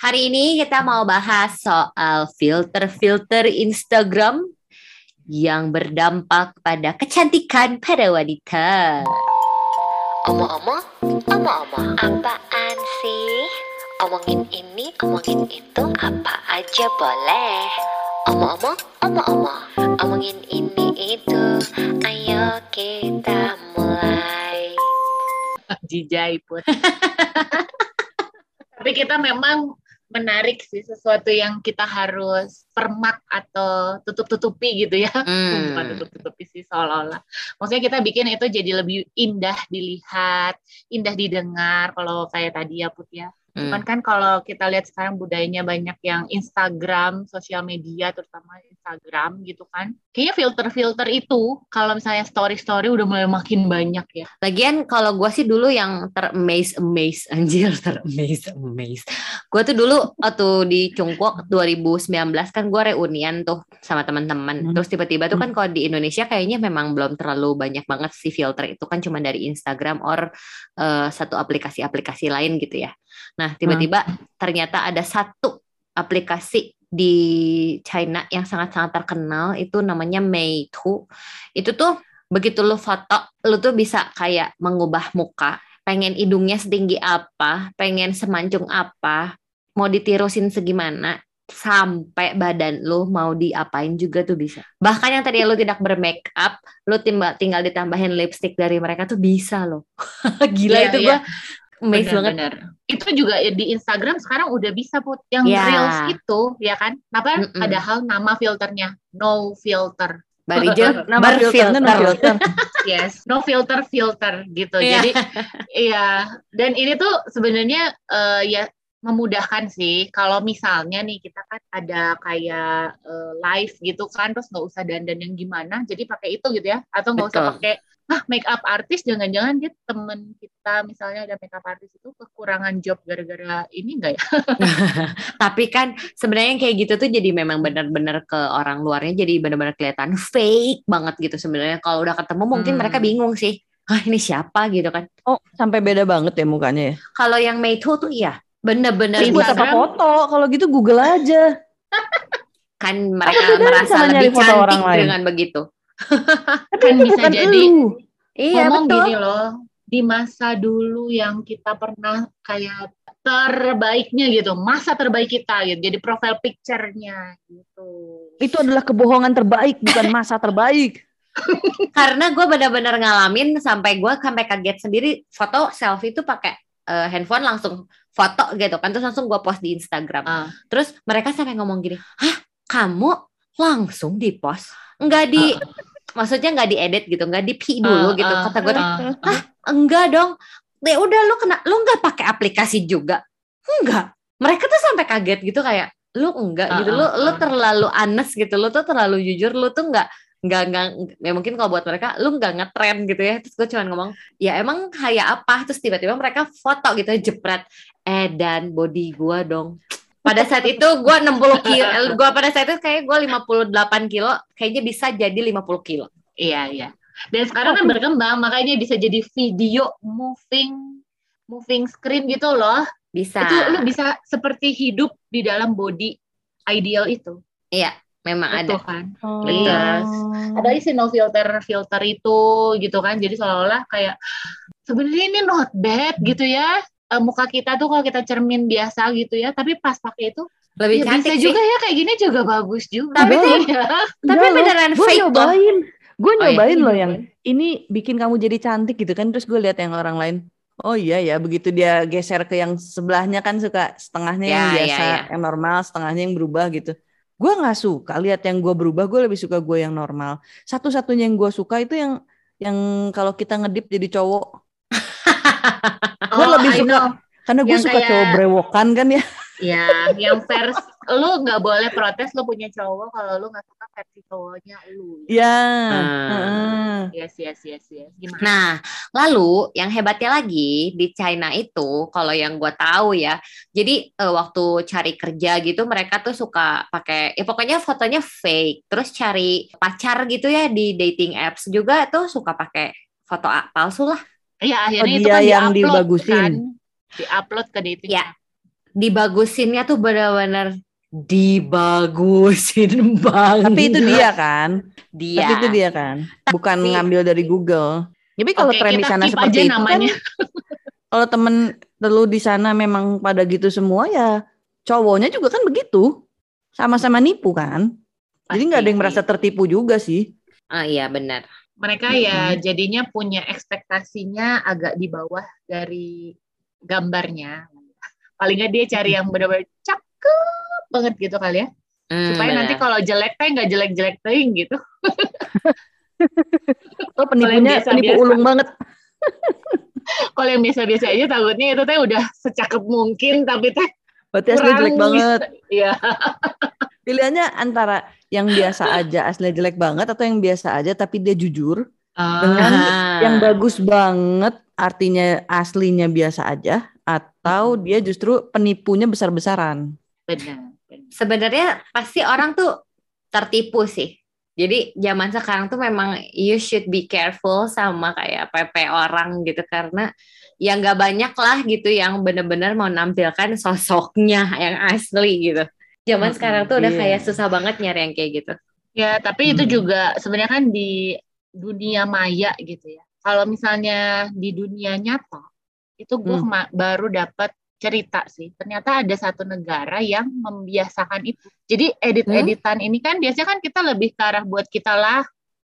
Hari ini kita mau bahas soal filter-filter Instagram yang berdampak pada kecantikan pada wanita. Omong-omong, omong-omong, apaan sih? Omongin ini, omongin itu, apa aja boleh. Omong-omong, omong-omong, omongin ini itu, ayo kita mulai. Jijai put. Tapi kita memang menarik sih sesuatu yang kita harus permak atau tutup-tutupi gitu ya. Hmm. Bukan tutup-tutupi sih seolah-olah. Maksudnya kita bikin itu jadi lebih indah dilihat, indah didengar kalau kayak tadi ya Put ya. Hmm. Cuman kan kalau kita lihat sekarang budayanya banyak yang Instagram, sosial media terutama Instagram gitu kan. Kayaknya filter-filter itu kalau misalnya story-story udah mulai makin banyak ya. Lagian kalau gue sih dulu yang ter-amaze, amaze, anjir ter-amaze, amaze. Gue tuh dulu waktu di Cungkuok 2019 kan gue reunian tuh sama teman-teman. Hmm. Terus tiba-tiba tuh kan kalau di Indonesia kayaknya memang belum terlalu banyak banget sih filter itu kan cuma dari Instagram or eh, satu aplikasi-aplikasi lain gitu ya. Nah tiba-tiba ternyata ada satu aplikasi di China yang sangat-sangat terkenal itu namanya Meitu. Itu tuh begitu lu foto, lu tuh bisa kayak mengubah muka, pengen hidungnya setinggi apa, pengen semancung apa, mau ditirusin segimana, sampai badan lu mau diapain juga tuh bisa. Bahkan yang tadi lu tidak bermake up, lu tinggal ditambahin lipstick dari mereka tuh bisa loh. Gila Iya, itu iya. gua amazed banget. Benar-benar. Itu juga ya di Instagram sekarang udah bisa put yang Ya. reels itu ya kan. Apa Mm-mm. padahal nama filternya no filter. Barijel Nama filternya no filter. Yes, no filter filter gitu. Iya. Jadi iya dan ini tuh sebenarnya eh, ya memudahkan sih kalau misalnya nih kita kan ada kayak eh, live gitu kan terus nggak usah dandan yang gimana jadi pakai itu gitu ya atau nggak usah pakai ah make up artist jangan-jangan dia temen kita misalnya ada make up artist itu kekurangan job gara-gara ini enggak ya Tapi kan sebenarnya yang kayak gitu tuh jadi memang benar-benar ke orang luarnya jadi benar-benar kelihatan fake banget gitu sebenarnya. Kalau udah ketemu mungkin Hmm. mereka bingung sih. Ah ini siapa gitu kan. Oh, sampai beda banget ya mukanya ya. Kalau yang Meitu tuh iya bener-bener Terus buat apa Instagram- foto? Kalau gitu Google aja. kan mereka merasa sama lebih foto cantik orang lain? dengan begitu. Tapi Kan itu bisa jadi. elu. Iya ngomong betul. gini loh di masa dulu yang kita pernah kayak terbaiknya gitu masa terbaik kita gitu jadi profile picture-nya gitu Itu adalah kebohongan terbaik, bukan masa terbaik. Karena gue benar-benar ngalamin sampai gue sampai kaget sendiri foto selfie itu pakai eh, handphone langsung foto gitu kan terus langsung gue post di Instagram. Ah. Terus mereka sampai ngomong gini, hah kamu langsung di post? Nggak di, maksudnya nggak diedit gitu, nggak di pi dulu Ah, gitu. ah, Kata gue, tuh, ah. enggak dong. Ya udah lu kena, lu nggak pakai aplikasi juga? Enggak. Mereka tuh sampai kaget gitu kayak, lu enggak gitu, lu Ah, ah, lu ah. terlalu honest gitu, lu tuh terlalu jujur, lu tuh nggak nggak nggak ya mungkin kalau buat mereka lu nggak ngetren gitu ya terus gue cuma ngomong ya emang kayak apa terus tiba-tiba mereka foto gitu jepret eh dan body gua dong pada saat itu gua 60 kilo gua pada saat itu kayak gua 58 kilo kayaknya bisa jadi 50 kilo. Iya iya. Dan sekarang kan berkembang makanya bisa jadi video moving moving screen gitu loh. Bisa. Itu lu bisa seperti hidup di dalam body ideal itu. Iya memang ada. Betul kan? Oh. Iya. ada si no filter filter itu gitu kan. Jadi seolah-olah kayak sebenarnya ini not bad gitu ya Eh, muka kita tuh kalau kita cermin biasa gitu ya tapi pas pakai itu lebih ya cantik bisa sih juga ya kayak gini juga bagus juga Tapi Iya. tapi Enggak loh, beneran gue fake nyobain. Gue Oh, iya. nyobain loh Nyobain. yang ini bikin kamu jadi cantik gitu kan. Terus gue lihat yang orang lain. Oh iya ya, begitu dia geser ke yang sebelahnya kan suka setengahnya yang Ya, ya, biasa, ya. yang normal, setengahnya yang berubah gitu. Gue nggak suka lihat yang gue berubah, gue lebih suka gue yang normal. Satu-satunya yang gue suka itu yang yang kalau kita ngedip jadi cowok. Gue Oh, lebih I suka know. karena gue suka kayak- cowok brewokan kan ya. ya yang vers lu nggak boleh protes lu punya cowok kalau lu nggak suka versi cowoknya lu Ya. Ah. heeh. yes yes yes yes gimana Nah, lalu yang hebatnya lagi di China itu, kalau yang gue tahu ya, jadi eh, waktu cari kerja gitu mereka tuh suka pakai, ya pokoknya fotonya fake, terus cari pacar gitu ya di dating apps juga tuh suka pakai foto palsu lah. Ya akhirnya Oh, itu dia kan yang di-upload dibagusin. kan di-upload ke dating Ya. app. dibagusinnya tuh benar-benar dibagusin banget. Tapi itu dia kan. Dia. Tapi itu dia kan. Bukan Tapi- ngambil dari Google. Tapi kalau Oke, tren di sana seperti aja itu namanya. kan kalau temen lu di sana memang pada gitu semua ya cowoknya juga kan begitu. Sama-sama nipu kan. Jadi nggak ada yang merasa tertipu juga sih. Ah iya benar. Mereka ya jadinya punya ekspektasinya agak di bawah dari gambarnya. Paling nggak dia cari yang benar-benar cakep banget gitu kali ya. Hmm, Supaya nanti benar. kalau jelek teh nggak jelek-jelek ting gitu. Oh penipunya biasa-biasa. penipu ulung banget. Kalau yang biasa-biasa aja takutnya itu teh udah secakep mungkin tapi teh Berarti asli jelek banget. Iya. Pilihannya antara yang biasa aja asli jelek banget atau yang biasa aja tapi dia jujur. Dengan Ah. Yang bagus banget artinya aslinya biasa aja atau dia justru penipunya besar-besaran. benar. benar. sebenarnya pasti orang tuh tertipu sih. Jadi zaman sekarang tuh memang you should be careful sama kayak PP orang gitu karena ya nggak banyak lah gitu yang bener-bener mau nampilkan sosoknya yang asli gitu. Zaman sekarang tuh udah iya. kayak susah banget nyari yang kayak gitu. Ya, tapi itu Hmm. juga sebenarnya kan di dunia maya gitu ya. Kalau misalnya di dunia nyata, itu gue Hmm. baru dapat cerita sih. Ternyata ada satu negara yang membiasakan itu. Jadi edit-editan ini kan biasanya kan kita lebih ke arah buat kita lah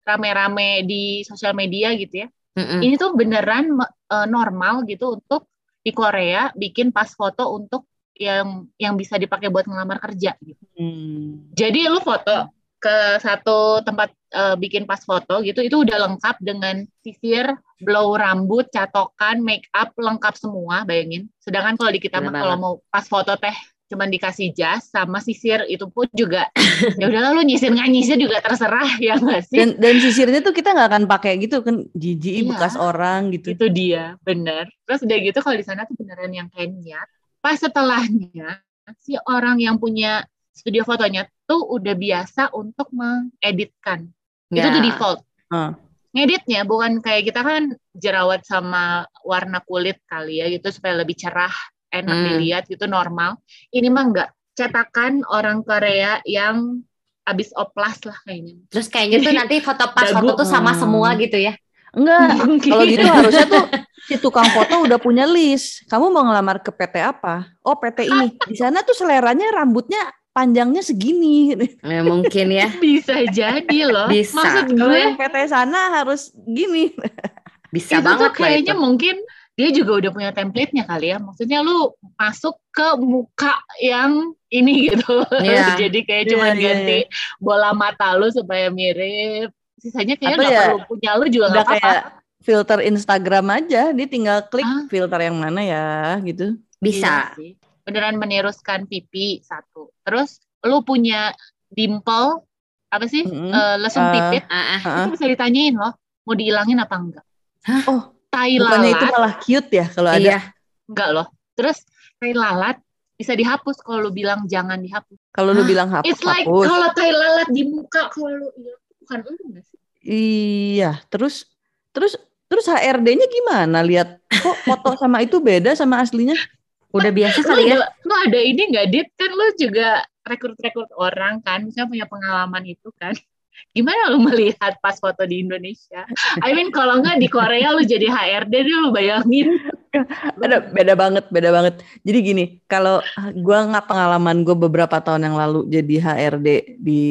rame-rame di sosial media gitu ya. Mm-mm. Ini tuh beneran eh, normal gitu untuk di Korea bikin pas foto untuk yang yang bisa dipakai buat ngelamar kerja gitu. Hmm. Jadi lu foto ke satu tempat eh, bikin pas foto gitu, itu udah lengkap dengan sisir, blow rambut, catokan, make up lengkap semua, bayangin. Sedangkan kalau di kita mah kalau mau pas foto teh cuman dikasih jas sama sisir itu pun juga ya udahlah lu nyisir nggak nyisir juga terserah ya nggak sih? Dan dan sisirnya tuh kita nggak akan pakai gitu kan jijik Iya. bekas orang gitu. itu dia bener terus udah gitu kalau di sana tuh beneran yang kayak niat pas setelahnya si orang yang punya studio fotonya tuh udah biasa untuk mengeditkan itu Ya. tuh default Ah. ngeditnya bukan kayak kita kan jerawat sama warna kulit kali ya gitu supaya lebih cerah enak Hmm. dilihat gitu normal ini mah enggak cetakan orang Korea yang abis oplas lah kayaknya Terus kayaknya tuh nanti foto pas Dagu. foto tuh sama Hmm. semua gitu ya. Enggak, Mungkin. kalau gitu harusnya tuh si tukang foto udah punya list. Kamu mau ngelamar ke PT apa? Oh PT ini. Di sana tuh seleranya rambutnya panjangnya segini. Ya, mungkin ya. bisa jadi loh Bisa. maksud gue yang PT sana harus gini. Bisa itu banget tuh kayaknya itu. mungkin dia juga udah punya template-nya kali ya. Maksudnya lu masuk ke muka yang ini gitu. Iya. Jadi kayak Iya, cuma iya, ganti bola mata lu supaya mirip. Sisanya kayaknya nggak ya, perlu punya lu juga Udah nggak apa-apa. kayak filter Instagram aja. Dia tinggal klik Ah. filter yang mana ya gitu. Bisa. Iya sih. Beneran meneruskan pipi satu. Terus lu punya dimple apa sih? Mm-mm. Eh, lesung Ah. pipit. Ah. Ah. Itu bisa ditanyain loh. Mau dihilangin apa enggak? Oh, Tai bukannya itu lalat. malah cute ya kalau ada. Iya. Enggak loh. Terus tai lalat bisa dihapus kalau lu bilang jangan dihapus. Kalau lu Hah? bilang hapus, It's like kalau tai lalat di muka kalau lu iya, bukan lu nggak? Iya, terus terus terus HRD-nya gimana? Lihat kok foto sama itu beda sama aslinya? Udah biasa kali ya. lu ada ini nggak dit kan lu juga rekrut-rekrut orang kan, misalnya punya pengalaman itu kan. Gimana lu melihat pas foto di Indonesia? I mean kalau nggak di Korea lu jadi HRD deh lu bayangin. Beda, beda banget, beda banget. Jadi gini, kalau gua nggak pengalaman gue beberapa tahun yang lalu jadi HRD di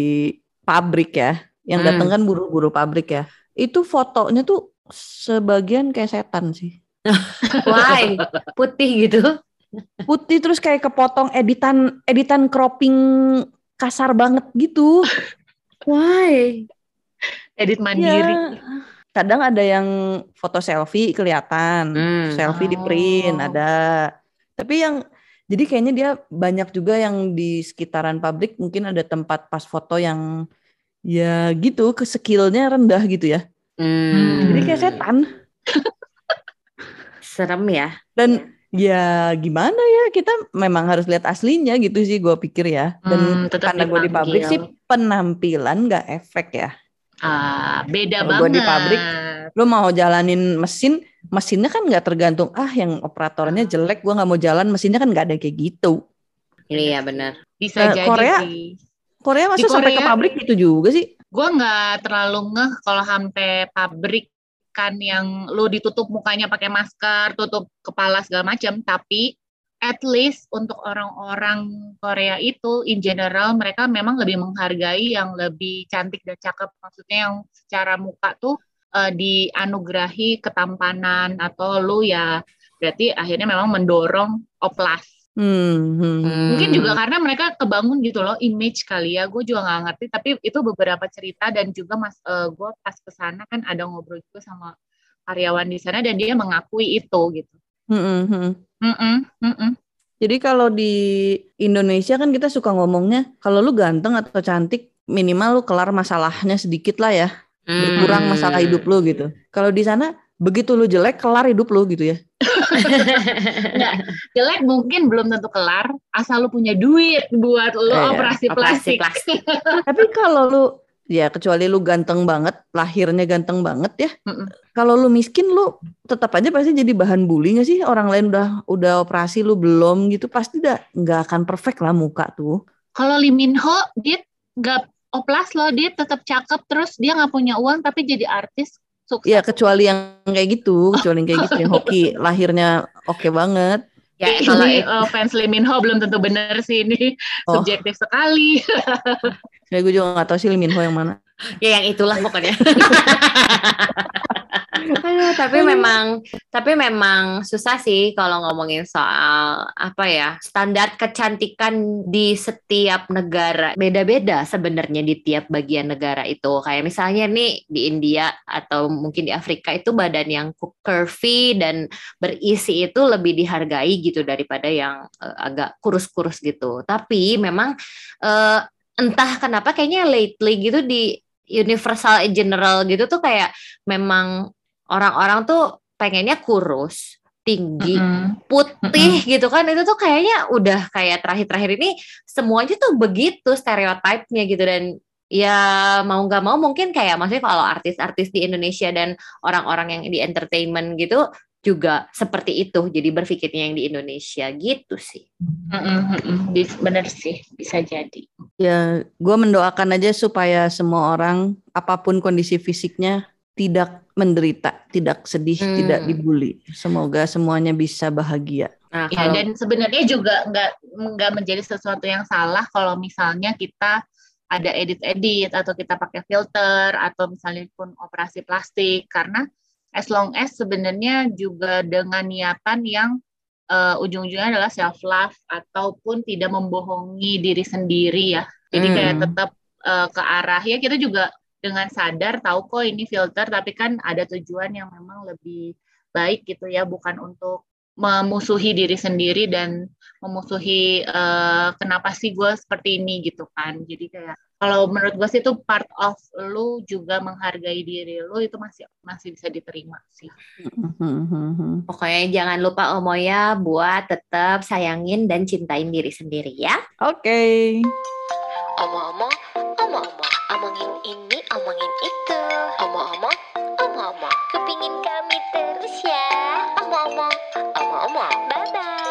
pabrik ya, yang Hmm. datang kan buru-buru pabrik ya. Itu fotonya tuh sebagian kayak setan sih. Why? Putih gitu. Putih terus kayak kepotong editan editan cropping kasar banget gitu. Why? Edit mandiri. Ya, kadang ada yang foto selfie kelihatan, Hmm. selfie di print Oh. ada. Tapi yang jadi kayaknya dia banyak juga yang di sekitaran pabrik mungkin ada tempat pas foto yang ya gitu ke skillnya rendah gitu ya. Hmm. Jadi kayak setan. Serem ya. Dan ya gimana ya kita memang harus lihat aslinya gitu sih gue pikir ya. Dan Hmm, karena gue di pabrik sih penampilan nggak efek ya. Ah, beda gua banget. di pabrik, Lu mau jalanin mesin, mesinnya kan nggak tergantung ah yang operatornya jelek, gua nggak mau jalan, mesinnya kan nggak ada kayak gitu. Iya benar. Bisa Nah, jadi Korea-. Korea masa Di sampai ke pabrik gitu juga sih? gue nggak terlalu ngeh kalau sampai pabrik kan yang lu ditutup mukanya pakai masker, tutup kepala segala macam, tapi at least untuk orang-orang Korea itu in general mereka memang lebih menghargai yang lebih cantik dan cakep, maksudnya yang secara muka tuh eh, dianugerahi ketampanan atau lu ya berarti akhirnya memang mendorong oplas. Hmm, hmm. Mungkin juga karena mereka kebangun gitu loh image kali ya. Gue juga nggak ngerti. Tapi itu beberapa cerita dan juga mas gue pas ke sana kan ada ngobrol juga sama karyawan di sana dan dia mengakui itu gitu. Hmm, hmm, hmm. Mm-mm, mm-mm. Jadi kalau di Indonesia kan kita suka ngomongnya kalau lu ganteng atau cantik minimal lu kelar masalahnya sedikit lah ya. Berkurang Hmm. masalah hidup lu gitu. Kalau di sana begitu lu jelek kelar hidup lu gitu ya. Jelek mungkin belum tentu kelar asal lu punya duit buat lu Iya, operasi operasi plastik. plastik. Tapi kalau lu ya kecuali lu ganteng banget, lahirnya ganteng banget ya. Mm-mm. Kalau lu miskin lu tetap aja pasti jadi bahan bully gak sih? Orang lain udah udah operasi lu belum gitu pasti dah nggak akan perfect lah muka tuh. Kalau Lee Min Ho dia nggak oplas loh, dia tetap cakep terus dia nggak punya uang tapi jadi artis sukses. Ya kecuali yang kayak gitu, kecuali yang kayak gitu yang hoki lahirnya oke banget. Ya kalau eh, fans Lee Min Ho belum tentu benar sih ini Oh. subjektif sekali. Ya gue juga gak tahu sih Lee Min Ho yang mana. ya yang itulah pokoknya. Aduh, tapi memang tapi memang susah sih kalau ngomongin soal apa ya standar kecantikan di setiap negara. Beda-beda sebenarnya di tiap bagian negara itu. Kayak misalnya nih di India atau mungkin di Afrika itu badan yang curvy dan berisi itu lebih dihargai gitu daripada yang eh, agak kurus-kurus gitu. Tapi memang eh, entah kenapa kayaknya lately gitu di universal general gitu tuh kayak memang orang-orang tuh pengennya kurus, tinggi, putih gitu kan. Itu tuh kayaknya udah kayak terakhir-terakhir ini semuanya tuh begitu stereotipnya gitu. Dan ya mau nggak mau mungkin kayak maksudnya kalau artis-artis di Indonesia dan orang-orang yang di entertainment gitu juga seperti itu. Jadi berpikirnya yang di Indonesia gitu sih. Bis- Bener sih, bisa jadi. Ya gue mendoakan aja supaya semua orang apa pun kondisi fisiknya tidak menderita, tidak sedih, Hmm. tidak dibully. Semoga semuanya bisa bahagia. Nah, Ya, kalau dan sebenarnya juga nggak nggak menjadi sesuatu yang salah kalau misalnya kita ada edit-edit atau kita pakai filter atau misalnya pun operasi plastik karena as long as sebenarnya juga dengan niatan yang eh, ujung-ujungnya adalah self love ataupun tidak membohongi diri sendiri ya. Jadi kayak Hmm. tetap eh, ke arah ya kita juga dengan sadar tahu kok ini filter? Tapi kan ada tujuan yang memang lebih baik gitu ya bukan untuk memusuhi diri sendiri dan memusuhi eh, kenapa sih gue seperti ini gitu kan. Jadi kayak kalau menurut gue sih itu part of lu juga menghargai diri lu itu masih masih bisa diterima sih. Pokoknya jangan lupa Omoya buat tetap sayangin dan cintain diri sendiri ya. Oke. Omong-omong, omong-omong, omongin ini, Kami terus ya. Oma-oma. Oma-oma. Bye-bye.